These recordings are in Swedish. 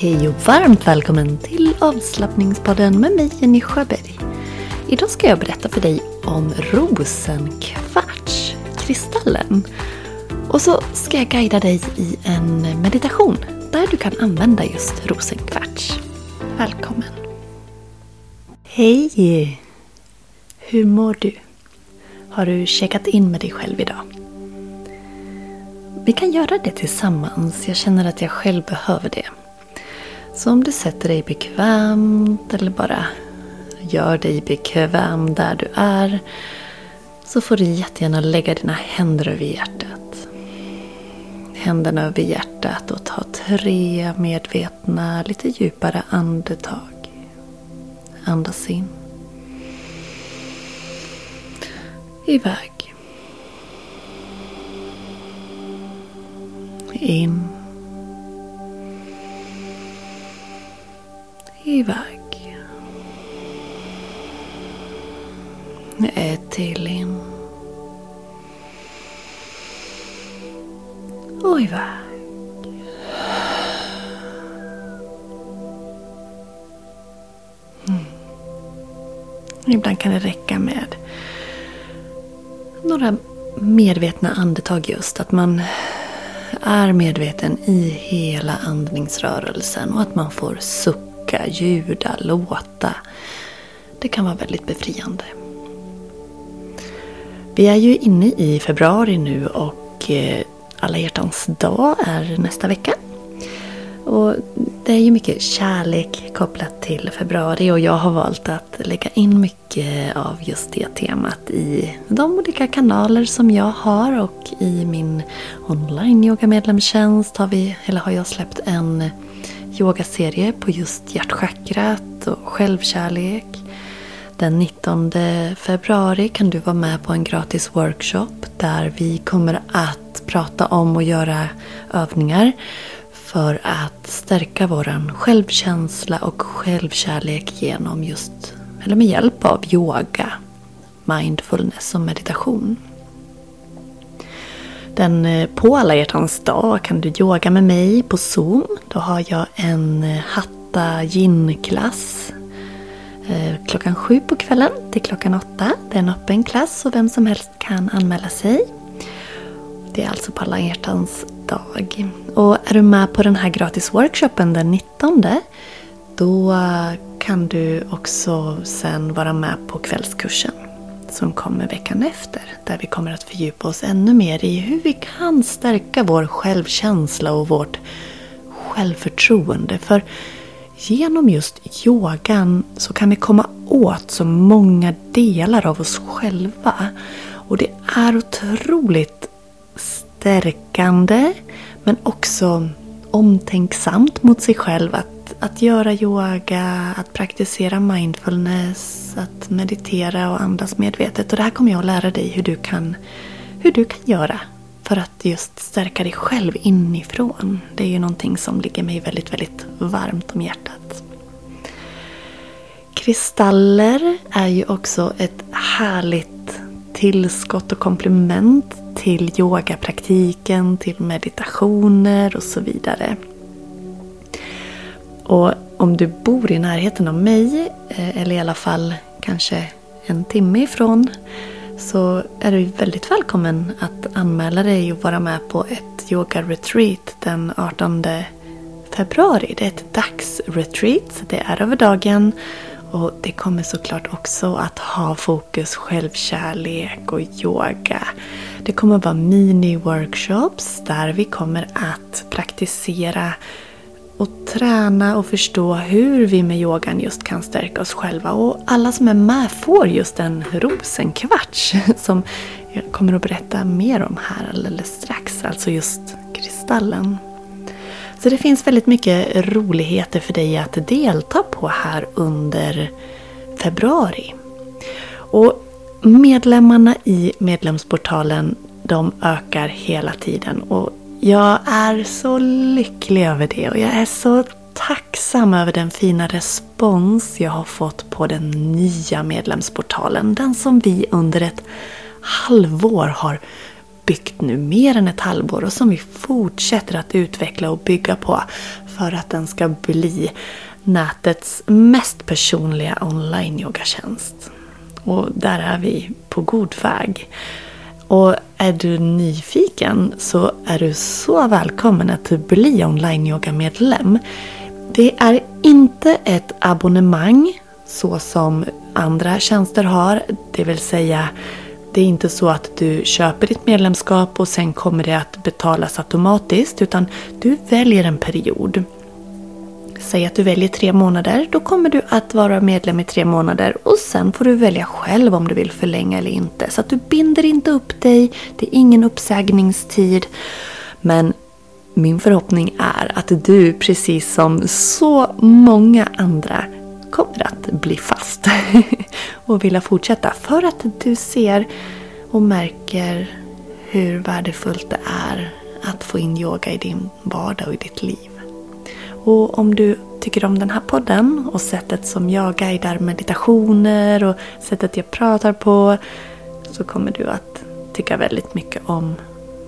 Hej och varmt välkommen till avslappningspodden med mig Jenny Sjöberg. Idag ska jag berätta för dig om rosenkvarts, kristallen. Och så ska jag guida dig i en meditation där du kan använda just rosenkvarts. Välkommen! Hej! Hur mår du? Har du checkat in med dig själv idag? Vi kan göra det tillsammans. Jag känner att jag själv behöver det. Så om du sätter dig bekvämt eller bara gör dig bekväm där du är så får du jättegärna lägga dina händer över hjärtat. Händerna över hjärtat och ta tre medvetna, lite djupare andetag. Andas in. Iväg. In. Iväg. Ett till in. Och iväg. Mm. Ibland kan det räcka med några medvetna andetag just. Att man är medveten i hela andningsrörelsen och att man får sucka, ljuda, låta. Det kan vara väldigt befriande. Vi är ju inne i februari nu och eh, alla hjärtans dag är nästa vecka. Och det är ju mycket kärlek kopplat till februari och jag har valt att lägga in mycket av just det temat i de olika kanaler som jag har och i min online yogamedlemstjänst har, vi, eller har jag släppt en yogaserie på just hjärtchakrat och självkärlek. Den 19 februari kan du vara med på en gratis workshop där vi kommer att prata om och göra övningar för att stärka vår självkänsla och självkärlek genom just, eller med hjälp av yoga, mindfulness och meditation. Den, på alla hjärtans dag kan du yoga med mig på Zoom. Då har jag en eh, hatta yin-klass eh, klockan sju på kvällen till klockan åtta. Det är en öppen klass och vem som helst kan anmäla sig. Det är alltså på alla hjärtans dag. Och är du med på den här gratis workshopen den 19 då kan du också sen vara med på kvällskursen som kommer veckan efter. Där vi kommer att fördjupa oss ännu mer i hur vi kan stärka vår självkänsla och vårt självförtroende. För genom just yogan så kan vi komma åt så många delar av oss själva. Och det är otroligt stärkande men också omtänksamt mot sig själv. Att, att göra yoga, att praktisera mindfulness, att meditera och andas medvetet. Och det här kommer jag att lära dig hur du kan, hur du kan göra för att just stärka dig själv inifrån. Det är ju någonting som ligger mig väldigt, väldigt varmt om hjärtat. Kristaller är ju också ett härligt tillskott och komplement till yogapraktiken, till meditationer och så vidare. Och om du bor i närheten av mig, eh, eller i alla fall kanske en timme ifrån, så är du väldigt välkommen att anmäla dig och vara med på ett yoga-retreat den 18 februari. Det är ett dagsretreat, det är över dagen och det kommer såklart också att ha fokus självkärlek och yoga. Det kommer att vara mini-workshops där vi kommer att praktisera och träna och förstå hur vi med yogan just kan stärka oss själva. Och alla som är med får just en rosenkvarts som jag kommer att berätta mer om här alldeles strax. Alltså just kristallen. Så det finns väldigt mycket roligheter för dig att delta på här under februari. Och medlemmarna i medlemsportalen de ökar hela tiden och jag är så lycklig över det och jag är så tacksam över den fina respons jag har fått på den nya medlemsportalen. Den som vi under ett halvår har byggt nu mer än ett halvår och som vi fortsätter att utveckla och bygga på. för att den ska bli nätets mest personliga online-yogatjänst. Och där är vi på god väg. Och är du nyfiken så är du så välkommen att bli online-yoga-medlem. Det är inte ett abonnemang så som andra tjänster har. Det vill säga, det är inte så att du köper ditt medlemskap och sen kommer det att betalas automatiskt. Utan du väljer en period. Säg att du väljer tre månader. Då kommer du att vara medlem i tre månader. Och sen får du välja själv om du vill förlänga eller inte. Så att du binder inte upp dig. Det är ingen uppsägningstid. Men min förhoppning är att du, precis som så många andra, kommer att bli fast och vilja fortsätta. För att du ser och märker hur värdefullt det är att få in yoga i din vardag och i ditt liv. Och om du tycker om den här podden och sättet som jag guidar meditationer och sättet jag pratar på så kommer du att tycka väldigt mycket om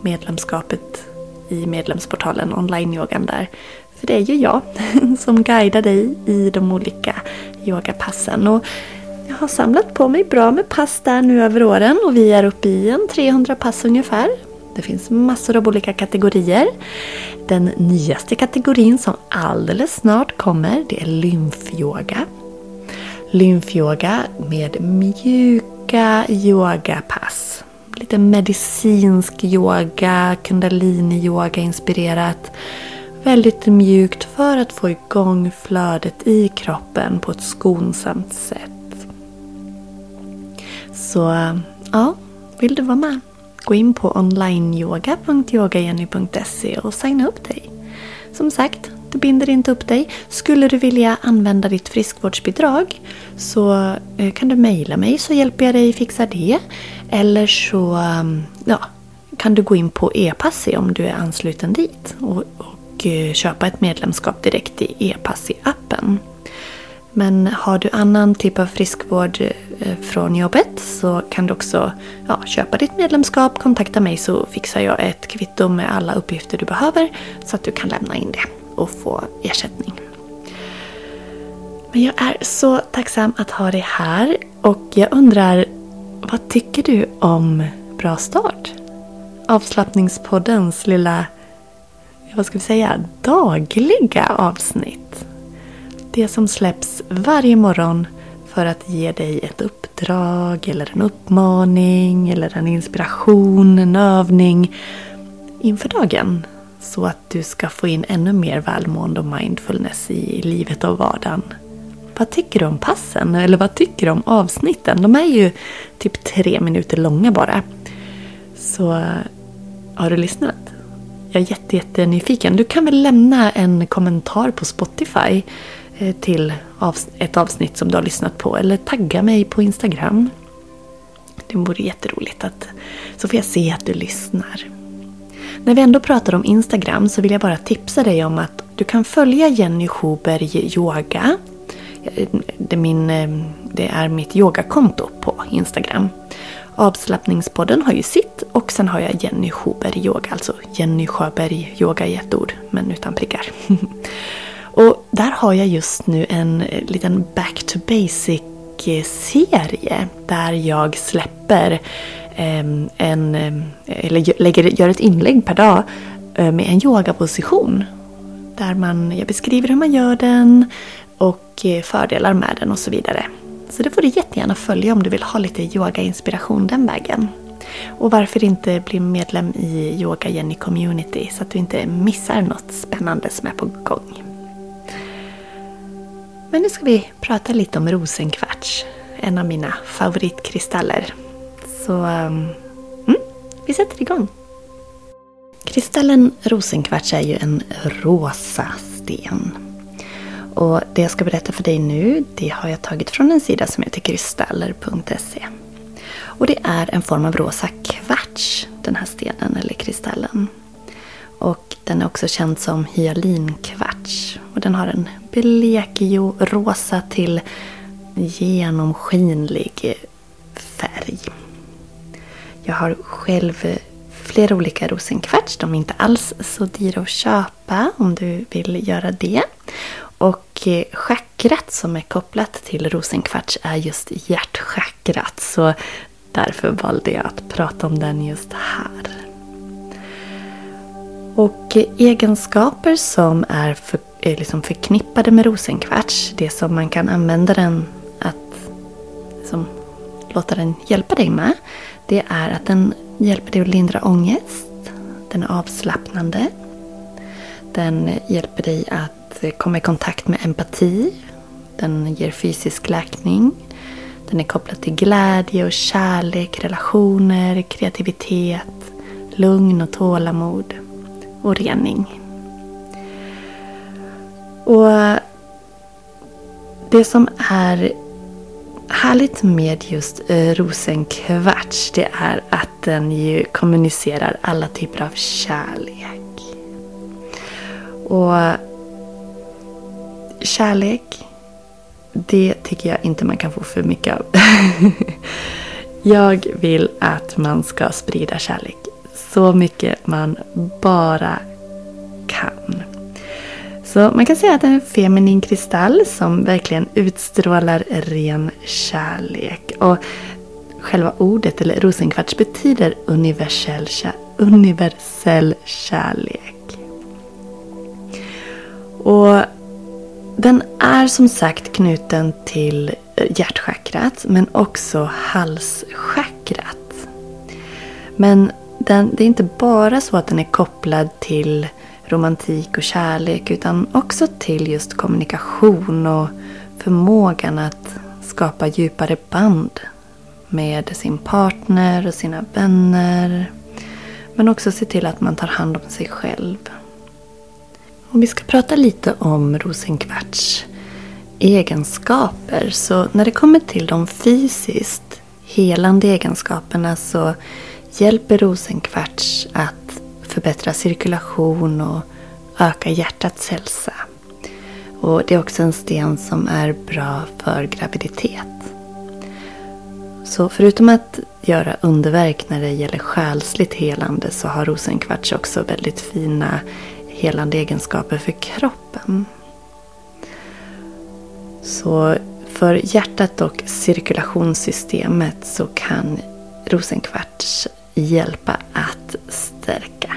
medlemskapet i medlemsportalen online-yogan där. För det är ju jag som guidar dig i de olika yogapassen. Och jag har samlat på mig bra med pass där nu över åren och vi är uppe i en 300 pass ungefär. Det finns massor av olika kategorier. Den nyaste kategorin som alldeles snart kommer det är lymfyoga. Lymfyoga med mjuka yogapass. Lite medicinsk yoga, kundalini-yoga inspirerat. Väldigt mjukt för att få igång flödet i kroppen på ett skonsamt sätt. Så ja, vill du vara med? Gå in på onlineyoga.yogajenny.se och signa upp dig. Som sagt, du binder inte upp dig. Skulle du vilja använda ditt friskvårdsbidrag så eh, kan du mejla mig så hjälper jag dig fixa det. Eller så mm, ja, kan du gå in på e-passi om du är ansluten dit och, och eh, köpa ett medlemskap direkt i e-passi-appen. Men har du annan typ av friskvård eh, från jobbet så kan du också ja, köpa ditt medlemskap, kontakta mig så fixar jag ett kvitto med alla uppgifter du behöver så att du kan lämna in det och få ersättning. Men jag är så tacksam att ha dig här och jag undrar vad tycker du om Bra start? Avslappningspoddens lilla, vad ska vi säga, dagliga avsnitt. Det som släpps varje morgon för att ge dig ett uppdrag eller en uppmaning eller en inspiration, en övning inför dagen. Så att du ska få in ännu mer välmående och mindfulness i livet och vardagen. Vad tycker du om passen? Eller vad tycker du om avsnitten? De är ju typ tre minuter långa bara. Så har du lyssnat? Jag är jätte, jätte. Du kan väl lämna en kommentar på Spotify Eh, till ett avsnitt som du har lyssnat på eller tagga mig på Instagram. Det vore jätteroligt att så får jag se att du lyssnar. När vi ändå pratar om Instagram så vill jag bara tipsa dig om att du kan följa Jenny Schuberg Yoga. Eh, det är, min, eh, det är mitt yogakonto på Instagram. Avslappningspodden har ju sitt och sen har jag Jenny Schuberg Yoga, alltså Jenny Sjöberg Yoga i ett ord men utan prickar. Och där har jag just nu en eh, liten back to basic-serie där jag släpper ehm, en, eh, eller lägger, gör ett inlägg per dag eh, med en yogaposition. Där man, jag beskriver hur man gör den och fördelar med den och så vidare. Så det får du jättegärna följa om du vill ha lite yoga-inspiration den vägen. Och varför inte bli medlem i Yoga Jenny Community så att du inte missar något spännande som är på gång. Men nu ska vi prata lite om rosenkvarts. En av mina favoritkristaller. Så ehm, mm, vi sätter igång. Kristallen rosenkvarts är ju en rosa sten. Och det jag ska berätta för dig nu, det har jag tagit från en sida som heter kristaller.se. Och det är en form av rosa kvarts, den här stenen eller kristallen. Och den är också känd som hyalinkvarts. Och den har en blekrosa till genomskinlig färg. Jag har själv flera olika rosenkvarts. De är inte alls så dyra att köpa om du vill göra det. Och eh, chakrat som är kopplat till rosenkvarts är just hjärtchakrat. Så därför valde jag att prata om den just här. Och egenskaper som är, för, är liksom förknippade med rosenkvarts, det som man kan använda den att liksom, låta den hjälpa dig med, det är att den hjälper dig att lindra ångest. Den är avslappnande. Den hjälper dig att komma i kontakt med empati. Den ger fysisk läkning. Den är kopplad till glädje och kärlek, relationer, kreativitet, lugn och tålamod och rening. Och det som är härligt med just eh, rosenkvarts det är att den ju kommunicerar alla typer av kärlek. Och kärlek, det tycker jag inte man kan få för mycket av. jag vill att man ska sprida kärlek så mycket man bara kan. Så man kan säga att det är en feminin kristall som verkligen utstrålar ren kärlek. Och själva ordet, eller rosenkvarts, betyder universell, universell kärlek. Och den är som sagt knuten till eh, hjärtchakrat men också halschakrat. Men den, det är inte bara så att den är kopplad till romantik och kärlek utan också till just kommunikation och förmågan att skapa djupare band med sin partner och sina vänner. Men också se till att man tar hand om sig själv. Om vi ska prata lite om rosenkvarts egenskaper. Så när det kommer till de fysiskt helande egenskaperna så hjälper rosenkvarts att förbättra cirkulation och öka hjärtats hälsa. Och det är också en sten som är bra för graviditet. Så förutom att göra underverk när det gäller själsligt helande så har rosenkvarts också väldigt fina helande egenskaper för kroppen. Så för hjärtat och cirkulationssystemet så kan rosenkvarts hjälpa att stärka.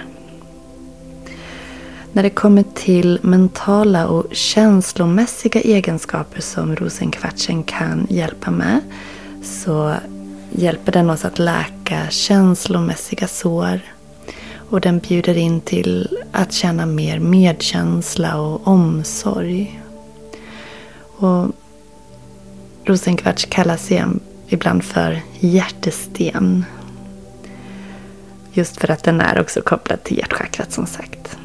När det kommer till mentala och känslomässiga egenskaper som rosenkvartsen kan hjälpa med så hjälper den oss att läka känslomässiga sår. Och den bjuder in till att känna mer medkänsla och omsorg. Och rosenkvarts kallas igen ibland för hjärtesten. Just för att den är också kopplad till hjärtchakrat som sagt.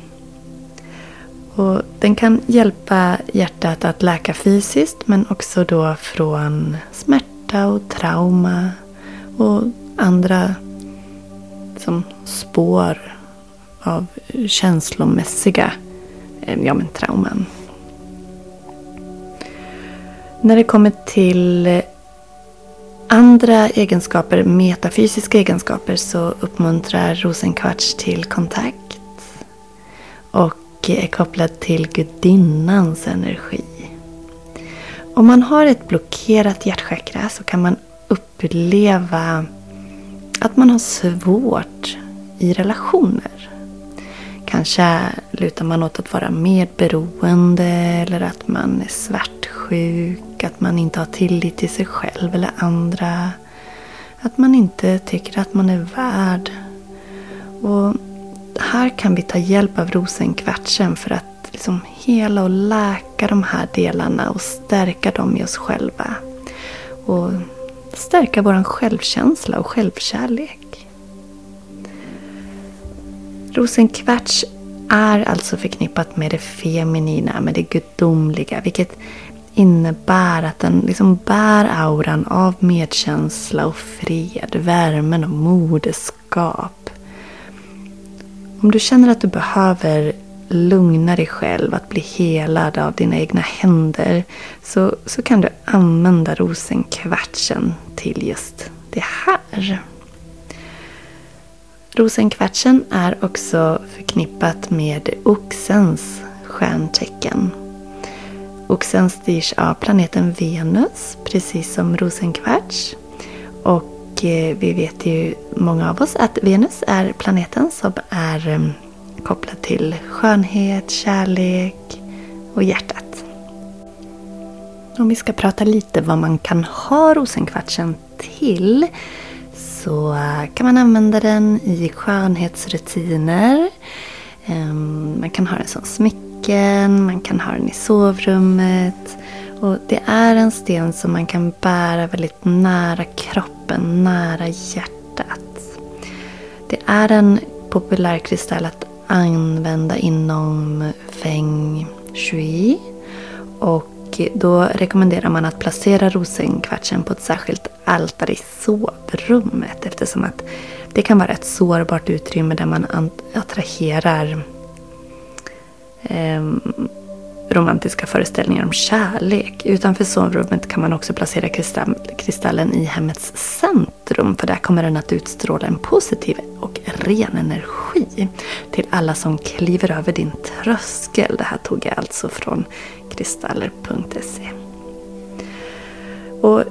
Och den kan hjälpa hjärtat att läka fysiskt men också då från smärta och trauma och andra som spår av känslomässiga eh, ja, men, trauman. När det kommer till andra egenskaper, metafysiska egenskaper, så uppmuntrar rosenkvarts till kontakt. Och är kopplad till gudinnans energi. Om man har ett blockerat hjärtchakra så kan man uppleva att man har svårt i relationer. Kanske lutar man åt att vara medberoende eller att man är svartsjuk, att man inte har tillit till sig själv eller andra. Att man inte tycker att man är värd. Och här kan vi ta hjälp av rosenkvartsen för att liksom hela och läka de här delarna och stärka dem i oss själva. Och stärka vår självkänsla och självkärlek. Rosenkvarts är alltså förknippat med det feminina, med det gudomliga. Vilket innebär att den liksom bär auran av medkänsla och fred, värmen och moderskap. Om du känner att du behöver lugna dig själv, att bli helad av dina egna händer så, så kan du använda rosenkvartsen till just det här. Rosenkvartsen är också förknippat med oxens stjärntecken. Oxen styrs av planeten Venus, precis som rosenkvarts. Och eh, vi vet ju, många av oss, att Venus är planeten som är eh, kopplad till skönhet, kärlek och hjärtat. Om vi ska prata lite vad man kan ha rosenkvartsen till så kan man använda den i skönhetsrutiner. Ehm, man kan ha den som smycke väggen, man kan ha den i sovrummet. Och Det är en sten som man kan bära väldigt nära kroppen, nära hjärtat. Det är en populär kristall att använda inom feng shui. Och då rekommenderar man att placera rosenkvartsen på ett särskilt altare i sovrummet eftersom att det kan vara ett sårbart utrymme där man attraherar eh, romantiska föreställningar om kärlek. Utanför sovrummet kan man också placera kristallen i hemmets centrum för där kommer den att utstråla en positiv och ren energi till alla som kliver över din tröskel. Det här tog jag alltså från kristaller.se. Och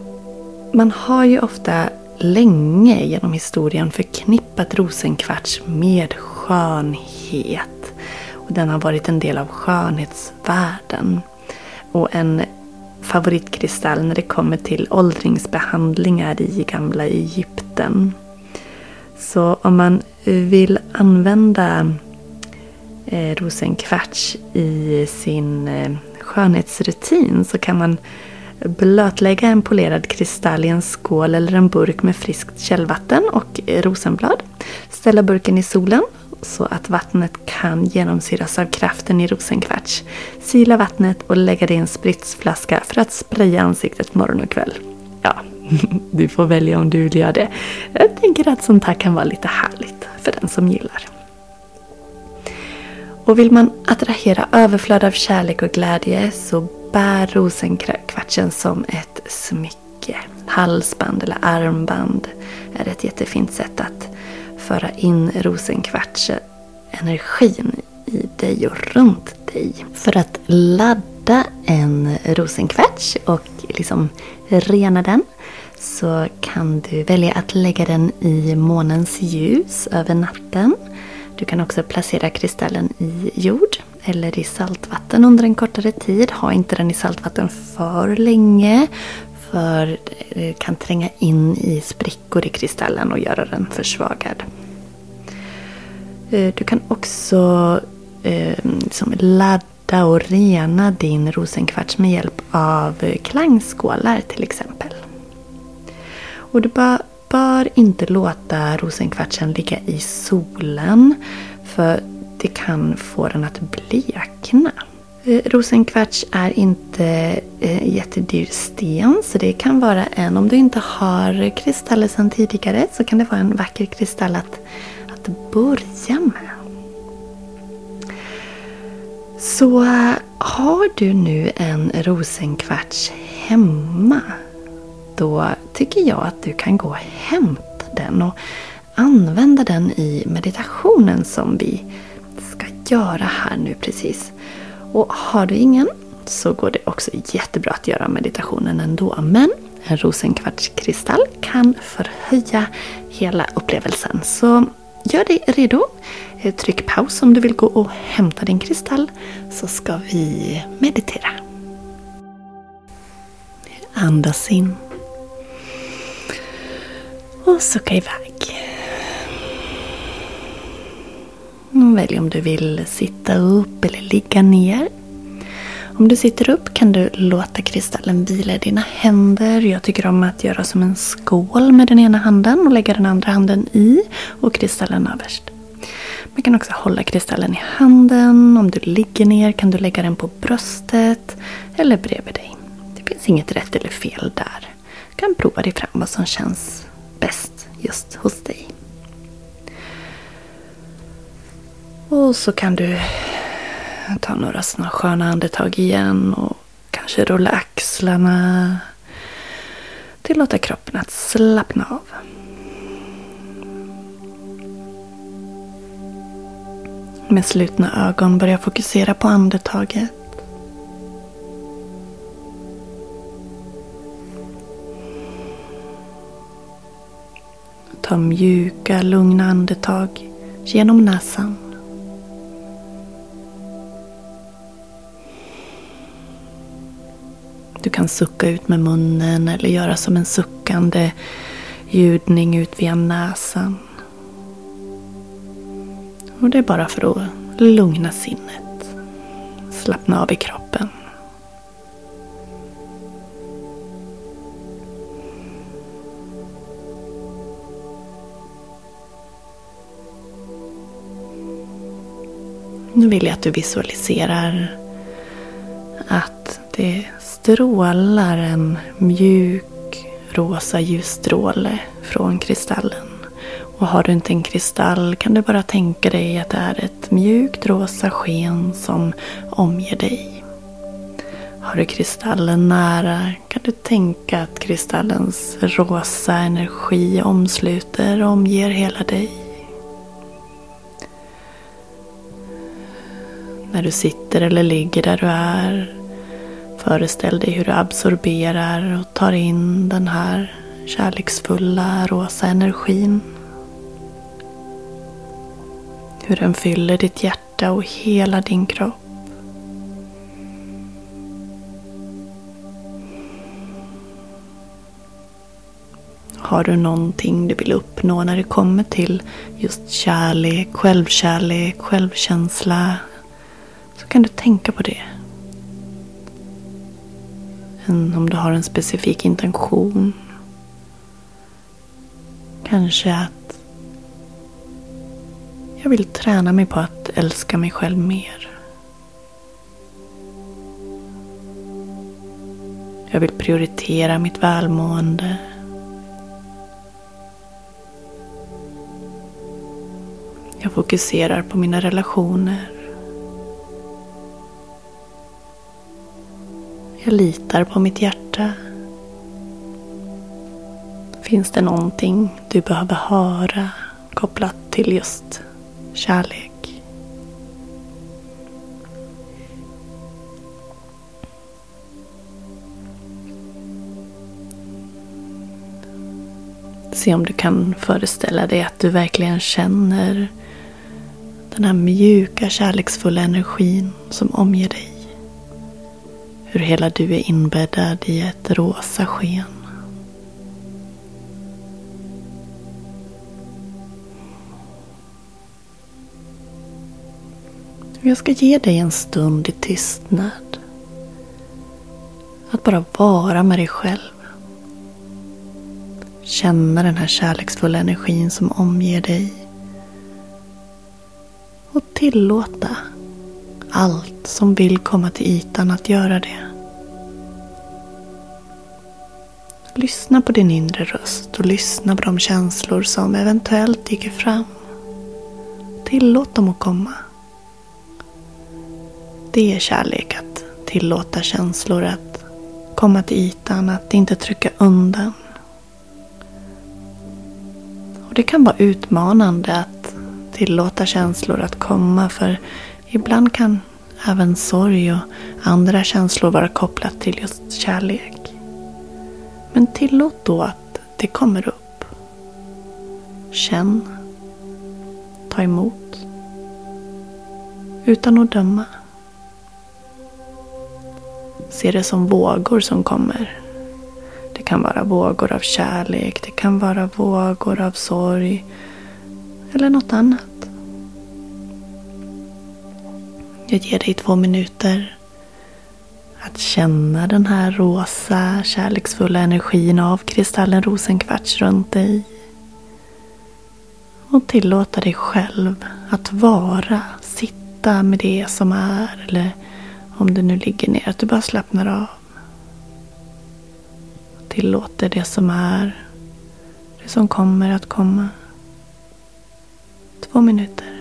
man har ju ofta länge genom historien förknippat rosenkvarts med skönhet. Och den har varit en del av skönhetsvärlden. Och en favoritkristall när det kommer till åldringsbehandlingar i gamla Egypten. Så om man vill använda eh, rosenkvarts i sin eh, skönhetsrutin så kan man blötlägga en polerad kristall i en skål eller en burk med friskt källvatten och eh, rosenblad. Ställa burken i solen så att vattnet kan genomsyras av kraften i rosenkvarts. Sila vattnet och lägga det i en spritsflaska för att spraya ansiktet morgon och kväll. Ja, du får välja om du vill göra det. Jag tänker att sånt här kan vara lite härligt för den som gillar. Och vill man attrahera överflöd av kärlek och glädje så bär rosenkvartsen som ett smycke. Halsband eller armband är ett jättefint sätt att föra in rosenkvartsenergin i dig och runt dig. För att ladda en rosenkvarts och liksom rena den så kan du välja att lägga den i månens ljus över natten. Du kan också placera kristallen i jord eller i saltvatten under en kortare tid. Ha inte den i saltvatten för länge för det kan tränga in i sprickor i kristallen och göra den försvagad. Eh, du kan också eh, liksom ladda och rena din rosenkvarts med hjälp av klangskålar till exempel. Och du bör inte låta rosenkvartsen ligga i solen för det kan få den att blekna. Eh, rosenkvarts är inte eh, jättedyr sten så det kan vara en, om du inte har kristaller sedan tidigare så kan det vara en vacker kristall att, att börja med. Så har du nu en rosenkvarts hemma då tycker jag att du kan gå och hämta den och använda den i meditationen som vi ska göra här nu precis. Och har du ingen så går det också jättebra att göra meditationen ändå. Men en rosenkvartskristall kan förhöja hela upplevelsen. Så gör dig redo. Eh, tryck paus om du vill gå och hämta din kristall så ska vi meditera. Andas in. Och sucka iväg. Välj om du vill sitta upp eller ligga ner. Om du sitter upp kan du låta kristallen vila i dina händer. Jag tycker om att göra som en skål med den ena handen och lägga den andra handen i och kristallen överst. Man kan också hålla kristallen i handen. Om du ligger ner kan du lägga den på bröstet eller bredvid dig. Det finns inget rätt eller fel där. Du kan prova dig fram vad som känns bäst just hos dig. Och så kan du ta några såna sköna andetag igen och kanske rulla axlarna. Tillåta kroppen att slappna av. Med slutna ögon börja fokusera på andetaget. Ta mjuka, lugna andetag genom näsan. Kan sucka ut med munnen eller göra som en suckande ljudning ut via näsan. Och det är bara för att lugna sinnet. Slappna av i kroppen. Nu vill jag att du visualiserar att det strålar en mjuk rosa ljusstråle från kristallen. Och har du inte en kristall kan du bara tänka dig att det är ett mjukt rosa sken som omger dig. Har du kristallen nära kan du tänka att kristallens rosa energi omsluter och omger hela dig. När du sitter eller ligger där du är Föreställ dig hur du absorberar och tar in den här kärleksfulla rosa energin. Hur den fyller ditt hjärta och hela din kropp. Har du någonting du vill uppnå när det kommer till just kärlek, självkärlek, självkänsla så kan du tänka på det om du har en specifik intention. Kanske att jag vill träna mig på att älska mig själv mer. Jag vill prioritera mitt välmående. Jag fokuserar på mina relationer. Jag litar på mitt hjärta. Finns det någonting du behöver höra kopplat till just kärlek? Se om du kan föreställa dig att du verkligen känner den här mjuka kärleksfulla energin som omger dig. Hur hela du är inbäddad i ett rosa sken. Jag ska ge dig en stund i tystnad. Att bara vara med dig själv. Känna den här kärleksfulla energin som omger dig. Och tillåta allt som vill komma till ytan att göra det. Lyssna på din inre röst och lyssna på de känslor som eventuellt dyker fram. Tillåt dem att komma. Det är kärlek att tillåta känslor att komma till ytan, att inte trycka undan. Och Det kan vara utmanande att tillåta känslor att komma för ibland kan även sorg och andra känslor vara kopplat till just kärlek. Men tillåt då att det kommer upp. Känn. Ta emot. Utan att döma. Se det som vågor som kommer. Det kan vara vågor av kärlek, det kan vara vågor av sorg eller något annat. Jag ger dig två minuter att känna den här rosa kärleksfulla energin av kristallen rosenkvarts runt dig. Och tillåta dig själv att vara, sitta med det som är. Eller om du nu ligger ner, att du bara slappnar av. Tillåter det som är, det som kommer att komma. Två minuter.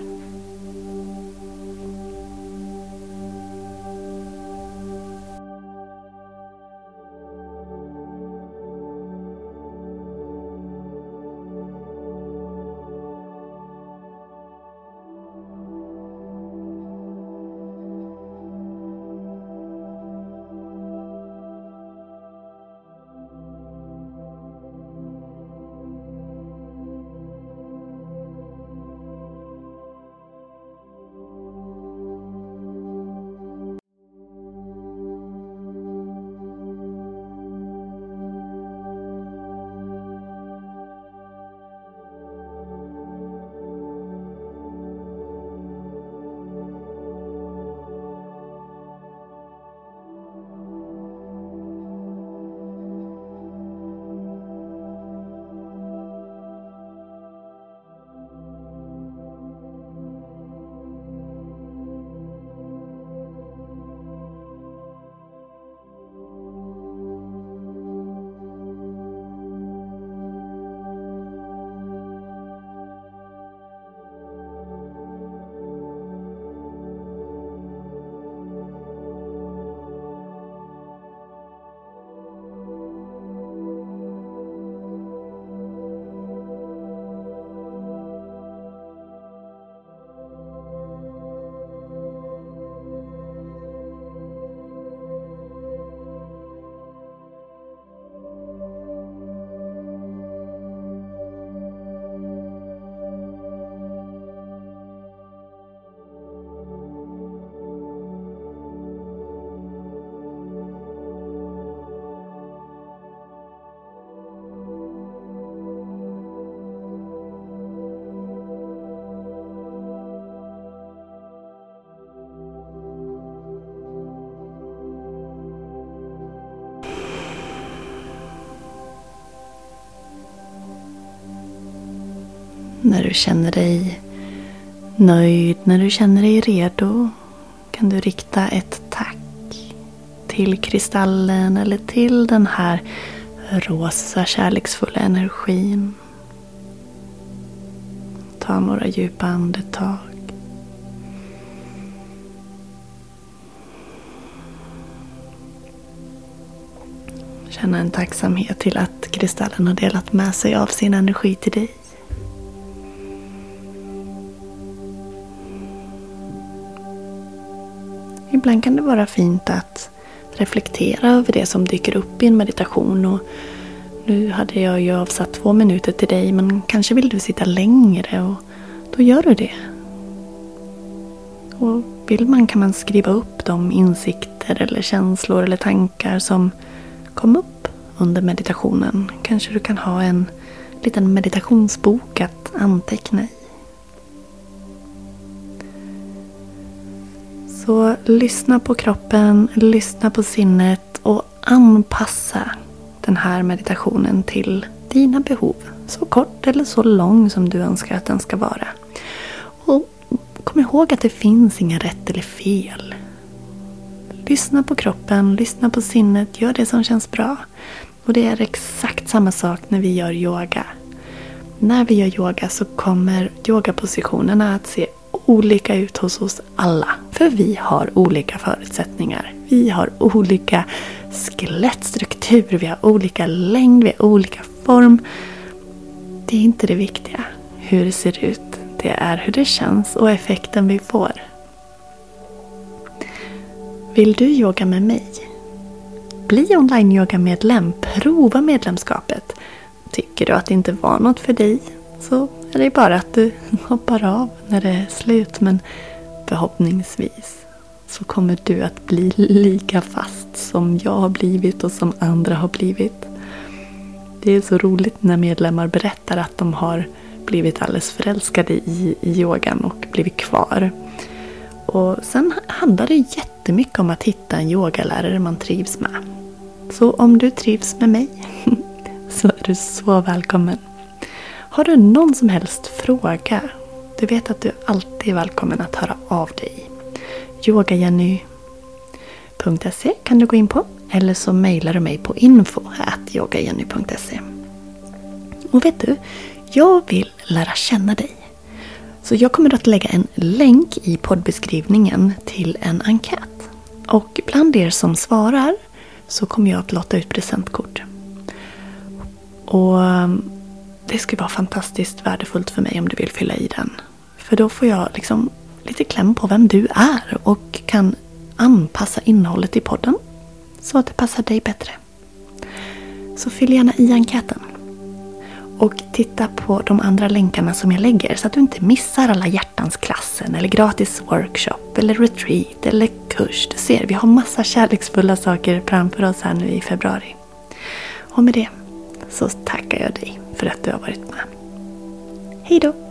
När du känner dig nöjd, när du känner dig redo kan du rikta ett tack till kristallen eller till den här rosa kärleksfulla energin. Ta några djupa andetag. Känna en tacksamhet till att kristallen har delat med sig av sin energi till dig. Ibland kan det vara fint att reflektera över det som dyker upp i en meditation. Och nu hade jag ju avsatt två minuter till dig men kanske vill du sitta längre och då gör du det. Och vill man kan man skriva upp de insikter eller känslor eller tankar som kom upp under meditationen. Kanske du kan ha en liten meditationsbok att anteckna i. Så lyssna på kroppen, lyssna på sinnet och anpassa den här meditationen till dina behov. Så kort eller så lång som du önskar att den ska vara. Och kom ihåg att det finns inga rätt eller fel. Lyssna på kroppen, lyssna på sinnet, gör det som känns bra. Och det är exakt samma sak när vi gör yoga. När vi gör yoga så kommer yogapositionerna att se olika ut hos oss alla. För vi har olika förutsättningar. Vi har olika skelettstruktur, vi har olika längd, vi har olika form. Det är inte det viktiga, hur det ser ut. Det är hur det känns och effekten vi får. Vill du yoga med mig? Bli online-yoga-medlem. Prova medlemskapet. Tycker du att det inte var något för dig så är dig bara att du hoppar av när det är slut. Men förhoppningsvis så kommer du att bli lika fast som jag har blivit och som andra har blivit. Det är så roligt när medlemmar berättar att de har blivit alldeles förälskade i, i yogan och blivit kvar. Och sen handlar det jättemycket om att hitta en yogalärare man trivs med. Så om du trivs med mig så är du så välkommen. Har du någon som helst fråga? Du vet att du alltid är välkommen att höra av dig. yogajenny.se kan du gå in på. Eller så mejlar du mig på info.yogajenny.se Och vet du, jag vill lära känna dig. Så jag kommer att lägga en länk i poddbeskrivningen till en enkät. Och bland er som svarar så kommer jag att låta ut presentkort. Och det skulle vara fantastiskt värdefullt för mig om du vill fylla i den. För då får jag liksom lite kläm på vem du är och kan anpassa innehållet i podden så att det passar dig bättre. Så fyll gärna i enkäten. Och titta på de andra länkarna som jag lägger så att du inte missar alla hjärtans klassen eller gratis workshop eller retreat eller kurs. Du ser, vi har massa kärleksfulla saker framför oss här nu i februari. Och med det så tackar jag dig för att du har varit med. Hej då!